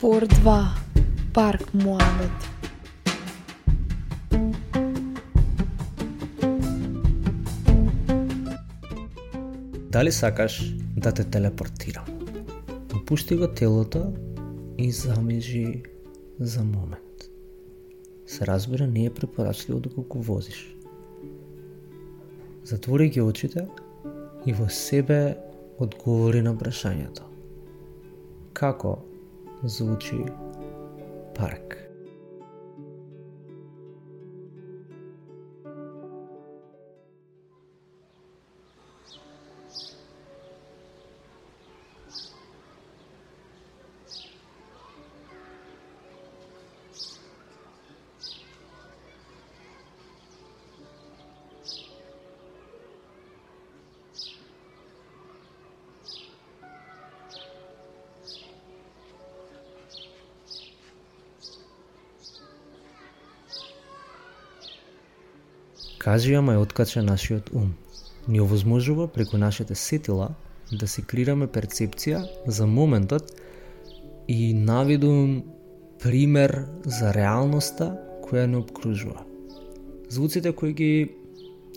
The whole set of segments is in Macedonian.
Фор 2. Парк Муамет. Дали сакаш да те телепортирам? Опушти го телото и замежи за момент. Се разбира, не е препорачливо доколку да го возиш. Затвори ги очите и во себе одговори на прашањето. Како звучи парк? Кажи ама е откача нашиот ум. Ни овозможува преку нашите сетила да си крираме перцепција за моментот и наведувам пример за реалноста која не обкружува. Звуците кои ги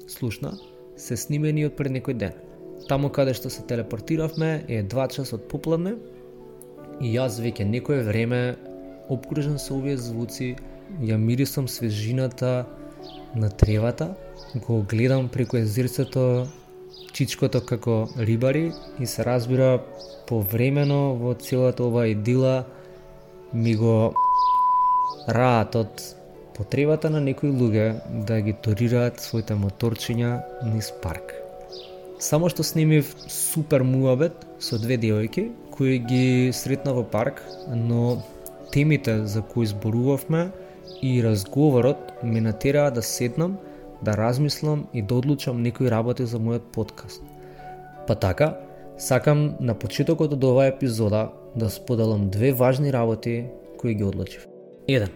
слушна се снимени од пред некој ден. Таму каде што се телепортиравме е 2 часот попладне и јас веќе некое време обкружен со овие звуци ја мирисам свежината на тревата, го гледам преку езерцето чичкото како рибари и се разбира повремено во целата ова идила ми го раат од потребата на некои луѓе да ги торираат своите моторчиња низ парк. Само што снимив супер муабет со две девојки кои ги сретна во парк, но темите за кои зборувавме и разговорот ме натераа да седнам, да размислам и да одлучам некои работи за мојот подкаст. Па така, сакам на почетокот од оваа епизода да споделам две важни работи кои ги одлучив. Еден.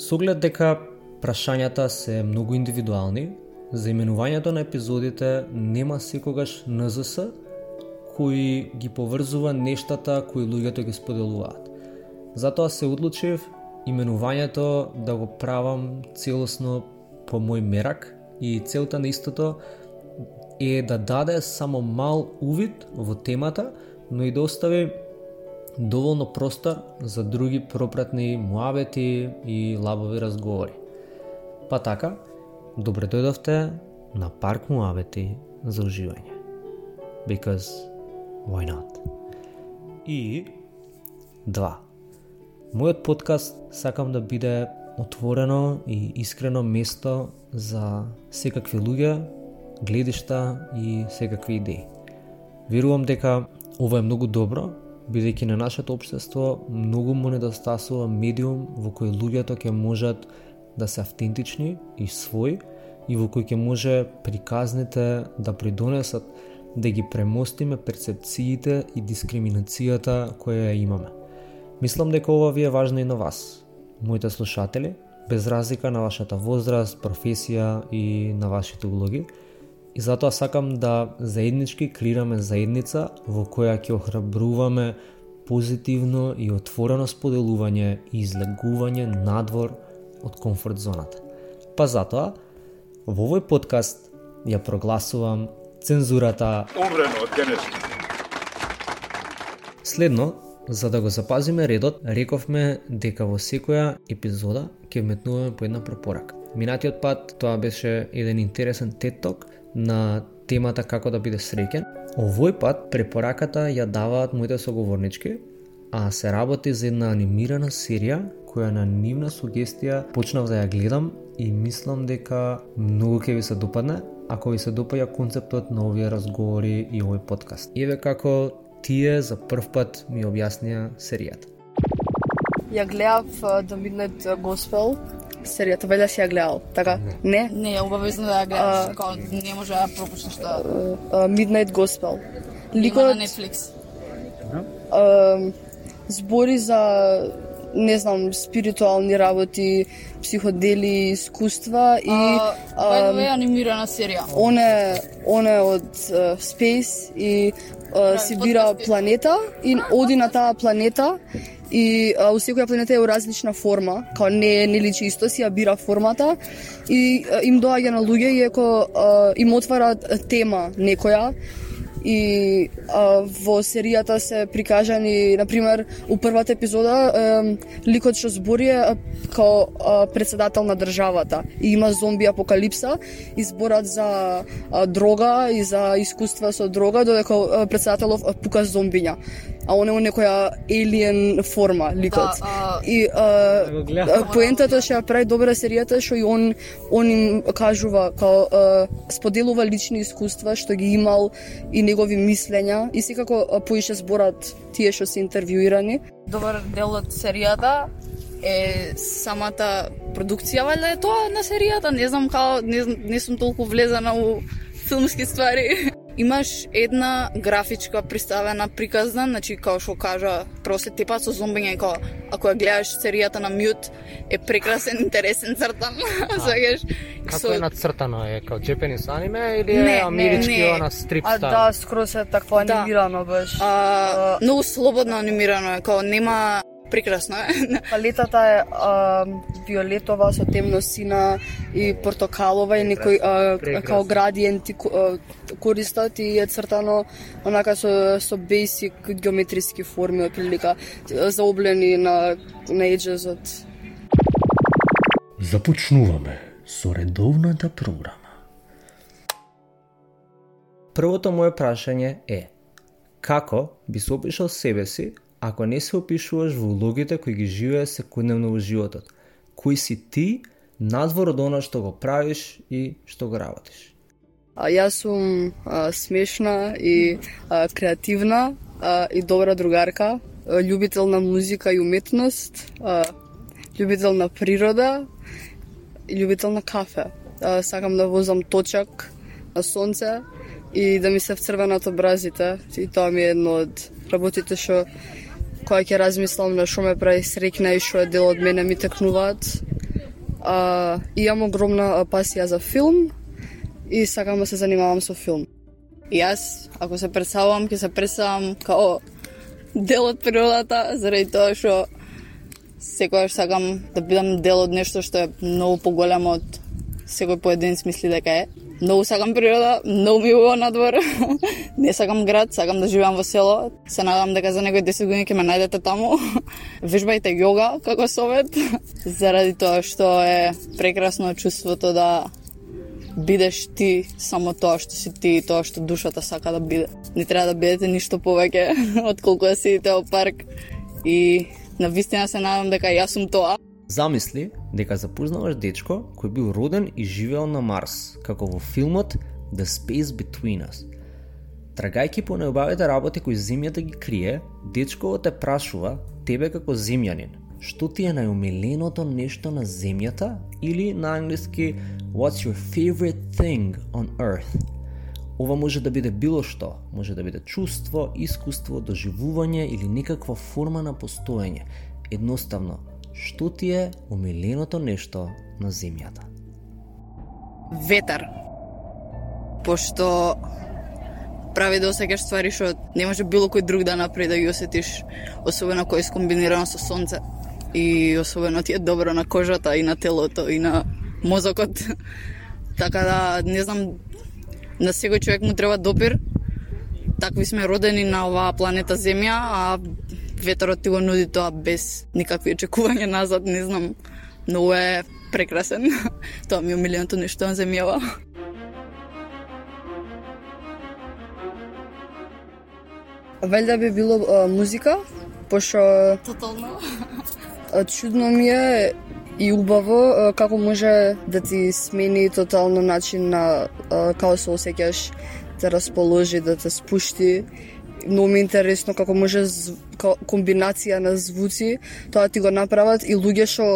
Соглед дека прашањата се многу индивидуални, за именувањето на епизодите нема секогаш НЗС кои ги поврзува нештата кои луѓето ги споделуваат. Затоа се одлучив именувањето да го правам целосно по мој мерак и целта на истото е да даде само мал увид во темата, но и да остави доволно простор за други пропратни муабети и лабови разговори. Па така, добре дојдовте на Парк Муабети за уживање. Because why not? И два. Мојот подкаст сакам да биде отворено и искрено место за секакви луѓе, гледишта и секакви идеи. Верувам дека ова е многу добро, бидејќи на нашето општество многу му недостасува медиум во кој луѓето ќе можат да се автентични и свој и во кој ќе може приказните да придонесат да ги премостиме перцепциите и дискриминацијата која ја имаме. Мислам дека ова ви е важно и на вас, моите слушатели, без разлика на вашата возраст, професија и на вашите улоги. И затоа сакам да заеднички креираме заедница во која ќе охрабруваме позитивно и отворено споделување и излегување надвор од комфорт зоната. Па затоа, во овој подкаст ја прогласувам цензурата Умрено од генетика. Следно, За да го запазиме редот, рековме дека во секоја епизода ќе вметнуваме по една препорака. Минатиот пат тоа беше еден интересен теток на темата како да биде среќен. Овој пат препораката ја даваат моите соговорнички, а се работи за една анимирана серија која на нивна сугестија почнав да ја гледам и мислам дека многу ќе ви се допадне ако ви се допаѓа концептот на овие разговори и овој подкаст. Еве како тие за прв пат ми објаснија серијата. Ја гледав The Midnight Gospel, серијата, вели си ја гледал, така? Не? Не, обавезно да ја гледаш, А, како не може да ја пропуштиш тоа. Uh, Midnight Gospel. Има Ликот на Netflix. uh, збори за не знам, спиритуални работи, психодели, искуства и А, ам, way, анимирана серија. оне оне од uh, Space и uh, си бира планета и оди на таа планета и uh, у секоја планета е у различна форма, као не не личи исто си, а бира формата и uh, им доаѓа на луѓе и еко uh, им отвара тема некоја и а, во серијата се прикажани, на пример, у првата епизода е, ликот што збори е као а, председател на државата и има зомби апокалипса и зборат за а, дрога и за искуства со дрога, додека председателов пука зомбиња. А он е у некоја елиен форма ликот. Да, а, И а, го гледам. а, поентата што ја прави добра серијата што и он он им кажува као а, споделува лични искуства што ги имал и негови мислења и секако поише зборат тие што се интервјуирани. Добар дел од серијата е самата продукција, валјда е тоа на серијата, не знам као, не, не сум толку влезана у филмски ствари. Имаш една графичка представена приказна, значи као што кажа, прво се тепат со зомбиња и као, ако ја гледаш серијата на мјут, е прекрасен, интересен цртан, сваѓаш. Како е нацртано? Е као Japanese аниме или е Не, амерички не. она стрип А стайл? да, скроз е таква Да. анимирано баш. А, многу слободно анимирано е, као нема прекрасно е. Палетата е а, виолетова со темно сина и портокалова и некои а, као градиенти користат и е цртано онака со со basic геометриски форми отприлика заоблени на на еџезот. Започнуваме со редовната програма. Првото мое прашање е како би се опишал себе си ако не се опишуваш во улогите кои ги живееш секојдневно во животот? Кој си ти надвор од она што го правиш и што го работиш? А јас сум а, смешна и а, креативна а, и добра другарка, а, љубител на музика и уметност, а, љубител на природа и љубител на кафе. А, сакам да возам точак на сонце и да ми се вцрвенат образите. И тоа ми е едно од работите што кога ќе размислам да на што ме прави срекна и што е дел од мене ми текнуваат. А, и имам огромна пасија за филм и сакам да се занимавам со филм. Јас, ако се пресавам, ќе се пресавам као дел од природата, заради тоа што секогаш сакам да бидам дел од нешто што е многу поголемо од секој поединец мисли дека е. Многу сакам природа, многу ми е убаво надвор. Не сакам град, сакам да живеам во село. Се надам дека за некои 10 години ќе ме најдете таму. Вежбајте јога како совет, заради тоа што е прекрасно чувството да бидеш ти само тоа што си ти и тоа што душата сака да биде. Не треба да бидете ништо повеќе од колку да сидите во парк и на вистина се надам дека јас сум тоа. Замисли дека запознаваш дечко кој бил роден и живеел на Марс, како во филмот The Space Between Us. Трагајки по необавите работи кои земјата ги крие, дечкото те прашува, тебе како земјанин, што ти е најумиленото нешто на земјата или на англиски What's your favorite thing on earth? Ова може да биде било што, може да биде чувство, искуство, доживување или некаква форма на постоење. Едноставно, што ти е омиленото нешто на земјата? Ветар. Пошто прави да осеќаш ствари што не може било кој друг да направи да ги осетиш, особено кој е скомбинирано со сонце и особено ти е добро на кожата и на телото и на мозокот. така да не знам на секој човек му треба допир. Такви сме родени на оваа планета Земја, а ветерот ти го нуди тоа без никакви очекувања назад, не знам. Многу е прекрасен. тоа ми е омиленото нешто на земјава. Валјда би било а, музика, пошто Тотално. чудно ми е и убаво а, како може да ти смени тотално начин на а, како се осеќаш, те расположи, да те спушти. Многу ми е интересно како може комбинација на звуци, тоа ти го направат и луѓе што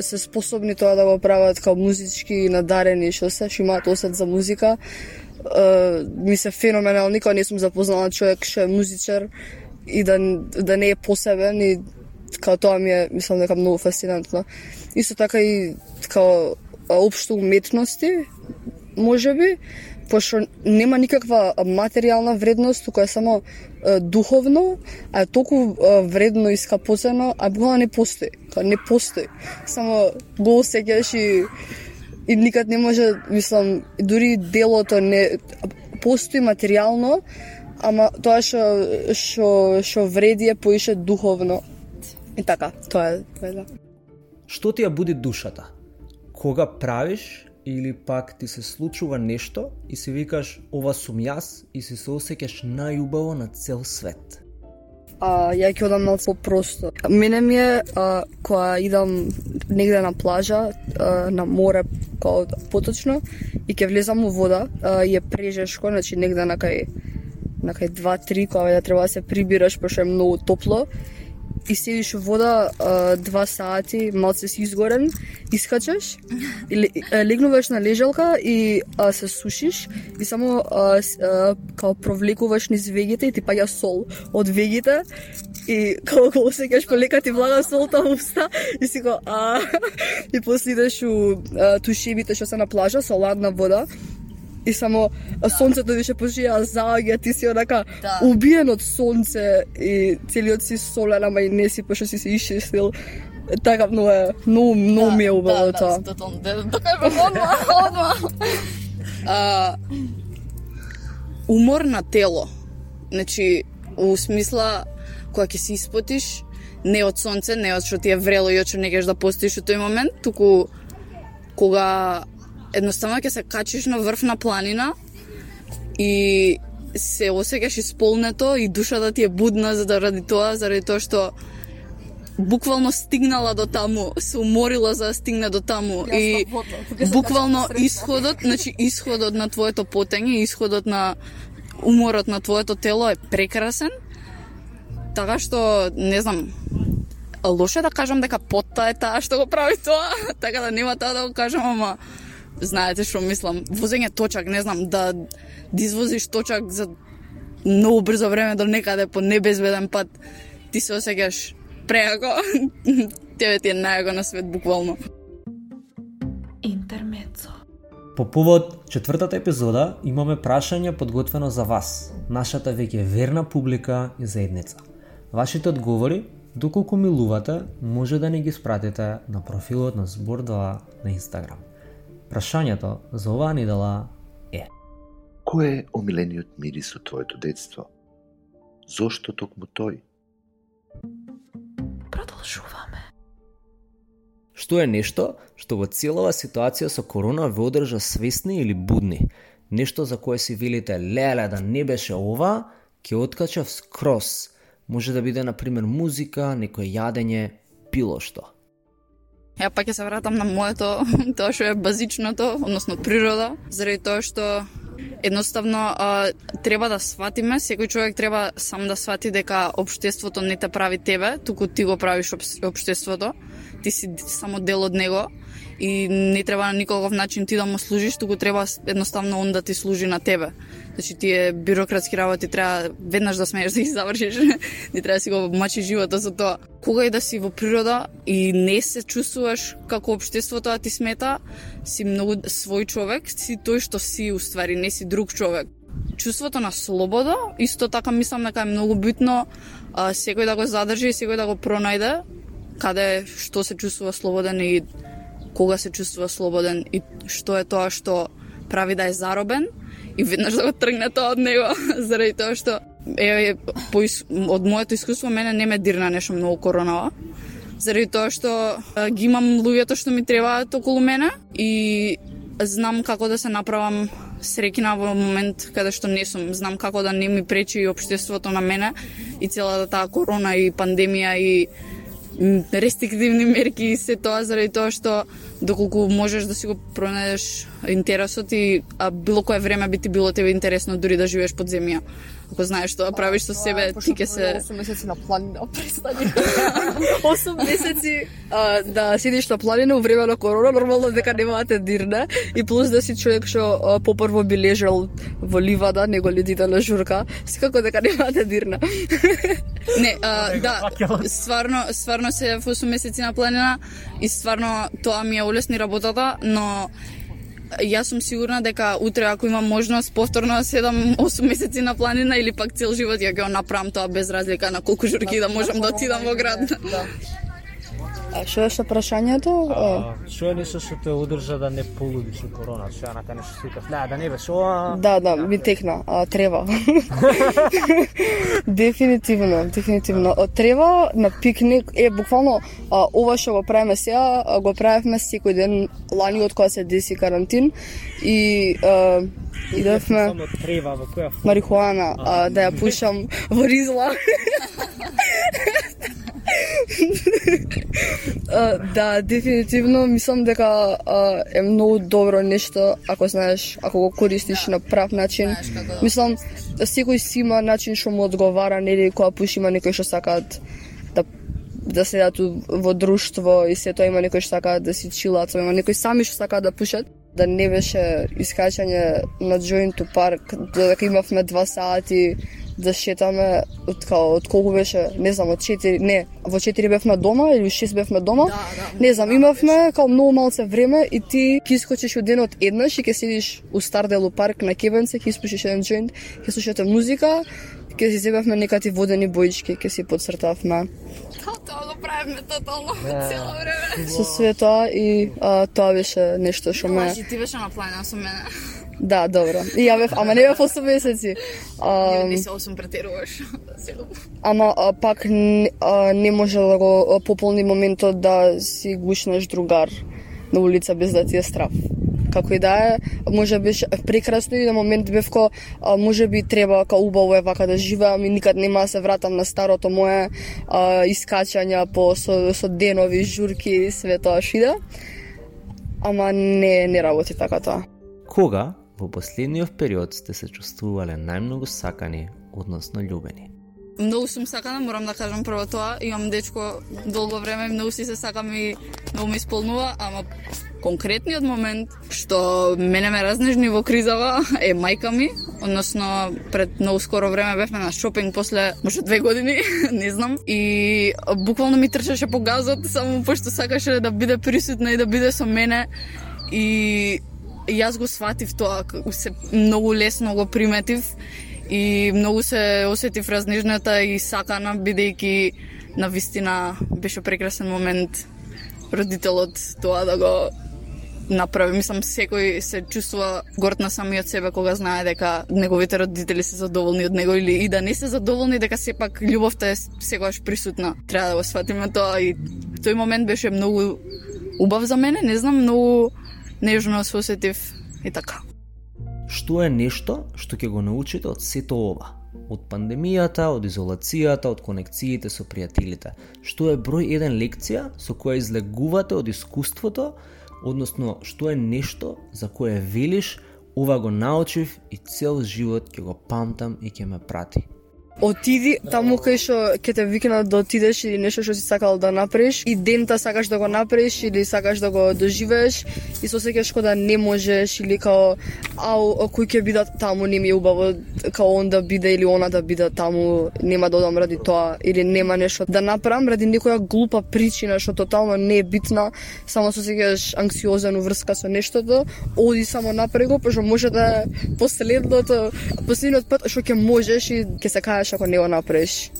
се способни тоа да го прават као музички надарени што се, што имаат осет за музика. Е, ми се феноменално, никога не сум запознала човек што е музичар и да, да не е посебен и као тоа ми е, мислам дека многу фасцинантно. Исто така и као општо уметности, може би, пошто нема никаква материјална вредност, туку е само е, духовно, а е толку е, вредно и скапоцено, а буквално не постои. Као не постои. Само го осеќаш и и никад не може, мислам, дури делото не постои материјално, ама тоа што што што вреди е поише духовно. И така, тоа е, тоа е да. Што ти ја буди душата? Кога правиш или пак ти се случува нешто и си викаш ова сум јас и си се осеќаш најубаво на цел свет. А, ја ќе одам малку просто. Мене ми е а, кога идам негде на плажа, а, на море, као поточно, и ќе влезам у вода, а, и е прежешко, значи негде на кај на кај 2-3, кога да треба да се прибираш, пошто е многу топло, и седиш вода а, два сати, малце си изгорен, искачаш, и легнуваш на лежалка и а, се сушиш и само а, с- а, као провлекуваш низ вегите и ти паѓа сол од вегите и као го осеќаш полека ти влага солта таа уста и си го а и после идеш у а, тушевите што се на плажа со ладна вода и само а, сонцето више почија заоѓа, ти си онака Да. убиен од сонце и целиот си солен, ама и не си, пошто си се исчистил. Така многу е, многу, многу ми е убаво да, тоа. Да, тотално, да, докажам одма, одма. А, умор на тело. Значи, у смисла, кога ќе се испотиш, не од сонце, не од што ти е врело и од што не геш да постоиш у тој момент, туку кога едноставно ќе се качиш на врв на планина и се осеќаш исполнето и душата ти е будна заради тоа, заради тоа што буквално стигнала до таму, се уморила за да стигне до таму и буквално исходот, значи исходот на твоето потење, исходот на уморот на твоето тело е прекрасен. Така што не знам, лошо е да кажам дека потта е таа што го прави тоа, така да нема таа да го кажам, ама знаете што мислам, возење точак, не знам, да, да извозиш точак за многу брзо време до некаде по небезбеден пат, ти се осеќаш преако, тебе ти е најако на свет буквално. Интермецо. По повод четвртата епизода имаме прашање подготвено за вас, нашата веќе верна публика и заедница. Вашите одговори, доколку милувате, може да ни ги спратите на профилот на Збор 2 на Инстаграм. Прашањето за оваа недела е Кој е омилениот мирис од твоето детство? Зошто токму тој? Продолжуваме. Што е нешто што во целава ситуација со корона ве одржа свесни или будни? Нешто за кое си велите, леле, да не беше ова, ќе откачав скрос. Може да биде, на пример, музика, некој јадење, било што. Ја пак ќе се вратам на моето, тоа што е базичното, односно природа, заради тоа што едноставно а, треба да сватиме, секој човек треба сам да свати дека општеството не те прави тебе, туку ти го правиш обс- општеството, ти си само дел од него и не треба на никаков начин ти да му служиш, туку треба едноставно он да ти служи на тебе. Значи тие бюрократски работи треба веднаш да смееш да ги завршиш, не треба да си го мачи животот со тоа. Кога и да си во природа и не се чувствуваш како општеството да ти смета, си многу свој човек, си тој што си уствари, не си друг човек. Чувството на слобода, исто така мислам дека е многу битно а, секој да го задржи и секој да го пронајде каде што се чувствува слободен и кога се чувствува слободен и што е тоа што прави да е заробен и веднаш да го тргне тоа од него заради тоа што е, по, од моето искуство мене не ме дирна нешто многу коронава заради тоа што ги имам луѓето што ми требаат околу мене и знам како да се направам среќна во момент каде што не сум. Знам како да не ми пречи и општеството на мене и целата таа корона и пандемија и рестриктивни мерки и се тоа заради тоа што доколку можеш да си го пронајдеш интересот и а било кое време би ти било тебе интересно дури да живееш под земја. Ако знаеш што да правиш со себе, ти ќе се 8 месеци на планина, престани. 8 месеци а, да седиш на планина у време на корона, нормално дека нема да те дирне и плюс да си човек што попрво би лежал во ливада, него ледите на журка, секако дека нема да те дирне. Не, а, да, стварно, стварно се во 8 месеци на планина и стварно тоа ми ја улесни работата, но јас сум сигурна дека утре ако имам можност повторно да седам 8 месеци на планина или пак цел живот ја го направам тоа без разлика на колку журки да можам да отидам во град. Да. А што беше прашањето? А, Што е нешто што те одржа да не полудиш од корона? Што е нака нешто што викаш, не, да не беше ова. Да, да, ми текна, а, трева. дефинитивно, дефинитивно. Од трева на пикник е буквално а, ова што го правиме сега, а, го правевме секој ден лани од кога се деси карантин и а, идевме Само трева во која марихуана а, да ја пушам во ризла. Да, дефинитивно мислам дека а, е многу добро нешто ако знаеш, ако го користиш на прав начин. Знаеш да- Мислам, секој си има начин што му одговара, нели, кога пуши има некои што сакаат да да седат во друштво и се тоа има некои што сакаат да си чилаат, има некои сами што сакаат да пушат. Да не беше искачање на Joint парк, додека имавме два сати да шетаме од као од колку беше, не знам, од 4, не, во 4 бевме дома или 6 бевме дома. Да, да. Не знам, имавме као многу малце време и ти ќе искочиш од денот еднаш и ќе седиш у Старделу парк на Кебенце, ќе испушиш еден джойнт, ќе слушате музика, ќе си зебавме некати водени боички, ќе си подцртавме Као тоа го правиме тотално цело време. со све тоа и а, тоа беше нешто што ме ти беше на планина со мене. Да, добро. И ја бев, ама не бев 8 месеци. А, Не се 8 претеруваш. Ама а, пак не, а, не може да го пополни моментот да си гушнеш другар на улица без да ти е страв. Како и да е, може беше прекрасно и на момент бев ко а, може би треба ка убаво е вака да живеам и никад нема да се вратам на старото мое а, искачања по со, со денови, журки и све тоа што иде. Ама не не работи така тоа. Кога во последниот период сте се чувствувале најмногу сакани, односно љубени? Многу сум сакана, морам да кажам прво тоа. Имам дечко долго време, многу си се сакам и многу ми исполнува, ама конкретниот момент што мене ме разнежни во кризава е мајка ми, односно пред многу скоро време бевме на шопинг после може две години, не знам, и буквално ми трчаше по газот само пошто сакаше да биде присутна и да биде со мене и јас го сватив тоа, се многу лесно го приметив и многу се осетив разнежната и сакана бидејќи на вистина беше прекрасен момент родителот тоа да го направи. Мислам, секој се чувствува горд на самиот себе кога знае дека неговите родители се задоволни од него или и да не се задоволни, дека сепак љубовта е секогаш присутна. Треба да го сватиме тоа и тој момент беше многу убав за мене, не знам, многу нежно се осетив и така. Што е нешто што ќе го научите од сето ова? Од пандемијата, од изолацијата, од конекциите со пријателите. Што е број еден лекција со која излегувате од искуството, односно што е нешто за кое велиш ова го научив и цел живот ќе го памтам и ќе ме прати. Отиди таму кај што ќе те викнат да отидеш или нешто што си сакал да направиш и дента сакаш да го направиш или сакаш да го доживееш и се осеќаш кога да не можеш или као ау кој ќе биде таму не ми е убаво као он да биде или она да биде таму нема да одам ради тоа или нема нешто да направам ради некоја глупа причина што тотално не е битна само се осеќаш анксиозен врска со нештото оди само направи го пошто може да е последното последниот пат што ќе можеш и ќе се кажеш ако не го направиш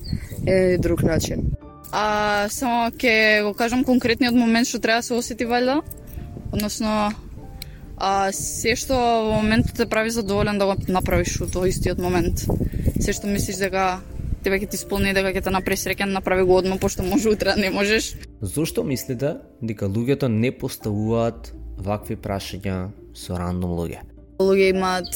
е друг начин. А само ќе го кажам конкретниот момент што треба да се осети валјда. Односно а, се што во моментот те прави задоволен да го направиш во тој истиот момент. Се што мислиш дека тебе ќе ти исполни дека ќе те направи среќен, направи го одма пошто може утре не можеш. Зошто мислите дека луѓето не поставуваат вакви прашања со рандом луѓе? Луѓе имаат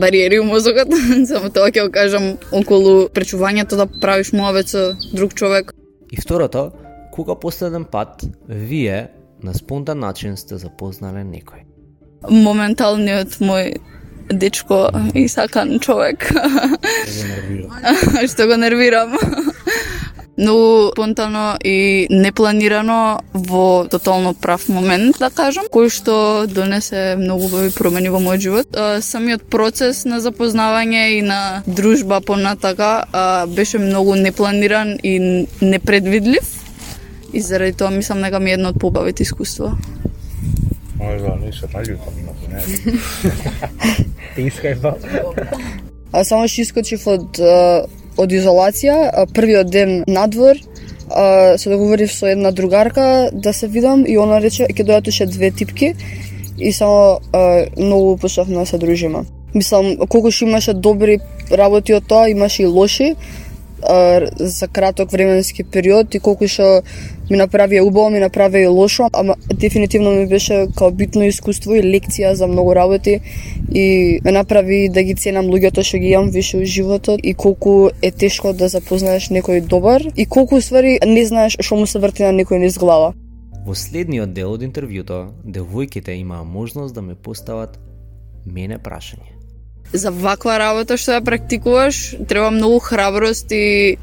бариери у мозокот, само тоа ќе го кажам околу пречувањето да правиш муавет со друг човек. И второто, кога последен пат вие на спонтан начин сте запознале некој? Моменталниот мој дечко и сакан човек Го што го нервирам. Многу спонтано и непланирано во тотално прав момент, да кажам, кој што донесе многу убави промени во мојот живот. А, Самиот процес на запознавање и на дружба понатака а, беше многу непланиран и непредвидлив. И заради тоа мислам дека ми е едно од побавите искуства. Možda nisam naljutao mnogo, ne Ti iskajba. А само што искочив од од изолација, првиот ден надвор, се договорив со една другарка да се видам и она рече ќе дојдат уште две типки и само многу почнавме да се дружиме. Мислам, колку што имаше добри работи од тоа, имаше и лоши а, за краток временски период и колку што ми направи убаво, ми направи лошо, ама дефинитивно ми беше као битно искуство и лекција за многу работи и ме направи да ги ценам луѓето што ги имам више у животот и колку е тешко да запознаеш некој добар и колку ствари не знаеш што му се врти на некој низ глава. Во следниот дел од интервјуто, девојките имаа можност да ме постават мене прашање за ваква работа што ја практикуваш, треба многу храброст и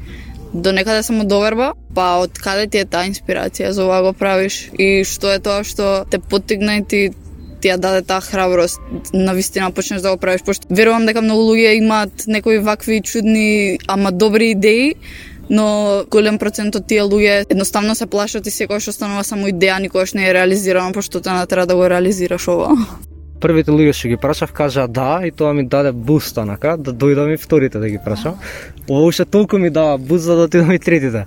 до некаде само доверба, Па од каде ти е таа инспирација за ова го правиш? И што е тоа што те поттигна и ти ти ја даде таа храброст? На вистина почнеш да го правиш пошто верувам дека многу луѓе имаат некои вакви чудни ама добри идеи но голем процент од тие луѓе едноставно се плашат и секој што станува само идеја никогаш не е реализирано пошто тоа натера да го реализираш ова. Првите луѓе што ги прашав кажаа да и тоа ми даде буст онака да дојдам и вторите да ги прашам. Ова уште толку ми дава буст за да отидам и третите.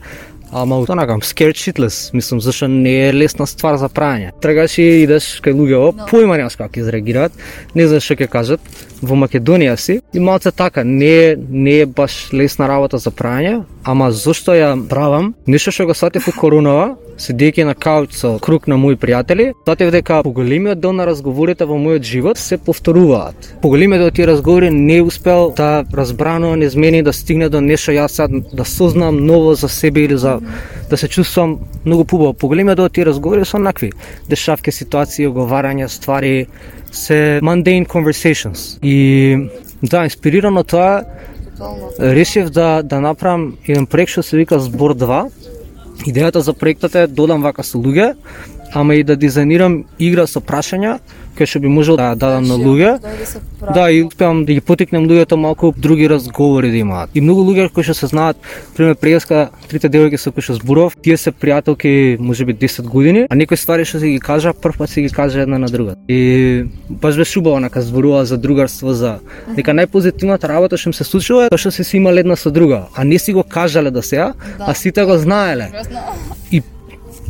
Ама онака, scared shitless, мислам, зашто не е лесна ствар за правење. Тргаш и идеш кај луѓе, о, No. поима немаш како ќе изреагираат, не знаеш што ќе кажат. Во Македонија си и малце така, не е, не е баш лесна работа за правење, ама зошто ја правам? Нешто што го сватив у коронава, седејќи на кауч со круг на мои пријатели, сватив дека поголемиот дел на разговорите во мојот живот се повторуваат. Поголемиот дел од тие разговори не успел да разбрано, не змени да стигне до нешто јас сад да сознам ново за себе или за да се чувствувам многу побаво. Поголемиот дел од тие разговори се онакви дешавки, ситуации, оговарања, ствари, се mundane conversations. И да, инспирирано тоа, решив да да направам еден проект што се вика Збор 2. Идејата за проектот е да додам вака со луѓе, ама и да дизајнирам игра со прашања кој што би можел да дадам на луѓе. Да, и успеам да ги потикнем луѓето малку други разговори да имаат. И многу луѓе кои што се знаат, пример преска, трите девојки со кои што зборов, тие се пријателки можеби 10 години, а некои ствари што се ги кажа, прв пат се ги кажа една на друга. И баш беше убаво нака зборува за другарство, за дека најпозитивната работа што им се случила е тоа што се си имале една со друга, а не си го кажале до сега, а сите го знаеле. И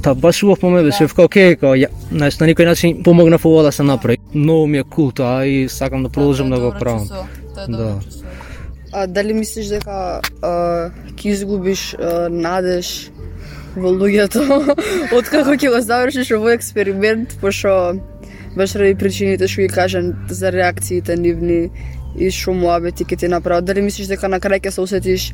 Та баш убав момент беше, вка, окей, као, ја, знаеш, на некој начин помогнав ова да се направи. Многу ми е кул тоа и сакам да продолжам да го правам. Да. А дали мислиш дека а, ќе изгубиш а, надеж во луѓето откако ќе го завршиш овој експеримент, пошто баш ради причините што ги кажан за реакциите нивни и што муабети ќе ти направат. Дали мислиш дека на крај ќе се осетиш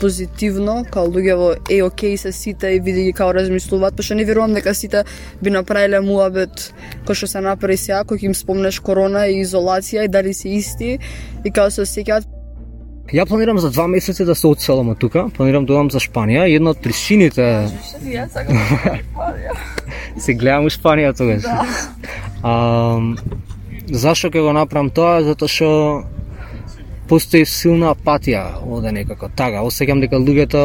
позитивно, као луѓево е окей се сите и види ги како размислуваат, пошто не верувам дека сите би направиле муабет кој што се направи сега, кој ќе им спомнеш корона и изолација и дали се исти и како се осеќаат Ја планирам за два месеци да се одселам од тука, планирам да одам за Шпанија и една од причините сакам се гледам у Шпанија тогаш. А, зашо ќе го направам тоа? Затоа што постои силна апатија оде некако. Така, осеќам дека луѓето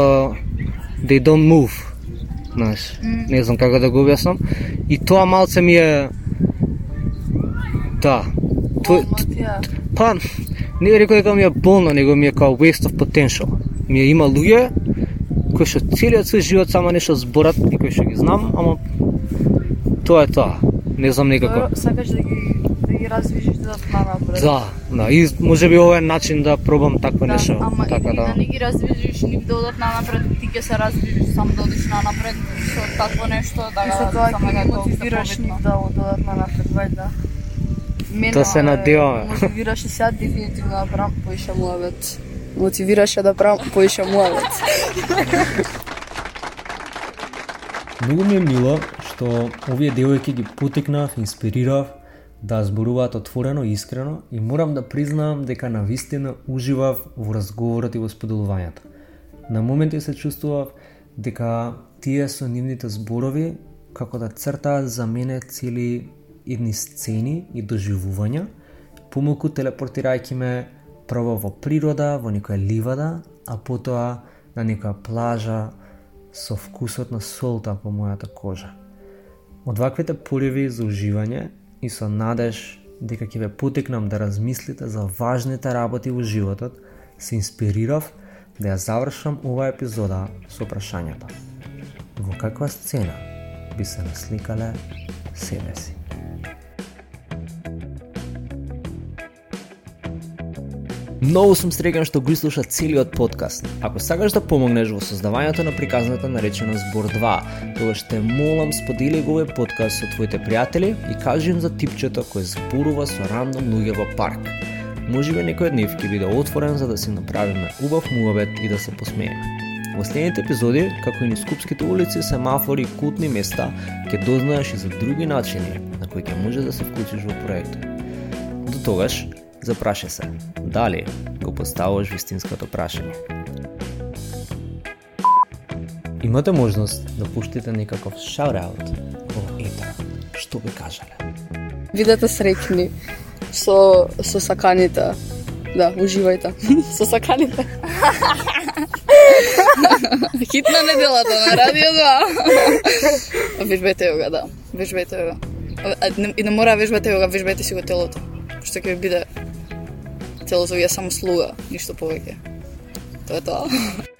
they don't move. Знаеш, не знам како да го објаснам. И тоа малце ми е Да. Тоа, па, не би рекол дека ми е болно, него ми е као waste of potential. Ми е има луѓе кои што целиот свој живот само нешто зборат и кои што ги знам, ама тоа е тоа. Не знам некако. Сакаш да ги ги развижиш да напред. Да, да, и може би ова е начин да пробам такво нешто. ама така или да. да не ги развижиш, нив да одат напред, ти ќе се развижиш сам да одиш на напред со такво нешто, да И со тоа само ќе ги како мотивираш победно. да одат на напред, вајда. Мене Да се надеваме. Мотивираше сега дефинитивно да правам поише муавет. Мотивираше да правам поише муавет. Многу ми е мило што овие девојки ги потекнав, инспирирав да зборуваат отворено и искрено и морам да признаам дека на вистина уживав во разговорот и во споделувањето. На моменти се чувствував дека тие со нивните зборови како да цртаат за мене цели едни сцени и доживувања, помалку телепортирајќи ме прво во природа, во некоја ливада, а потоа на некоја плажа со вкусот на солта по мојата кожа. Од ваквите поливи за уживање и со надеж дека ќе ве потекнам да размислите за важните работи во животот, се инспирирав да ја завршам оваа епизода со прашањето. Во каква сцена би се насликале себе си? Многу сум среќен што го слуша целиот подкаст. Ако сакаш да помогнеш во создавањето на приказната наречена Збор 2, тогаш те молам сподели го овој подкаст со твоите пријатели и кажи им за типчето кој зборува со рандом луѓе во парк. Можеби некој од нив ќе биде отворен за да си направиме убав муабет и да се посмееме. Во следните епизоди, како и низ скупските улици, семафори и култни места, ќе дознаеш и за други начини на кои ќе може да се вклучиш во проектот. До тогаш, запраши се, дали го поставуваш вистинското прашање. Имате можност да пуштите некаков шаут-аут во етер. Што би кажале? Видете среќни со со саканите. Да, уживајте. со саканите. Хит на неделата на Радио 2. Вежбете го, да. Вежбете го. А, не- И не мора вежбате го, вежбете си го телото. Што ќе ви биде телото ви е само слуга, ништо повеќе. Тоа е тоа.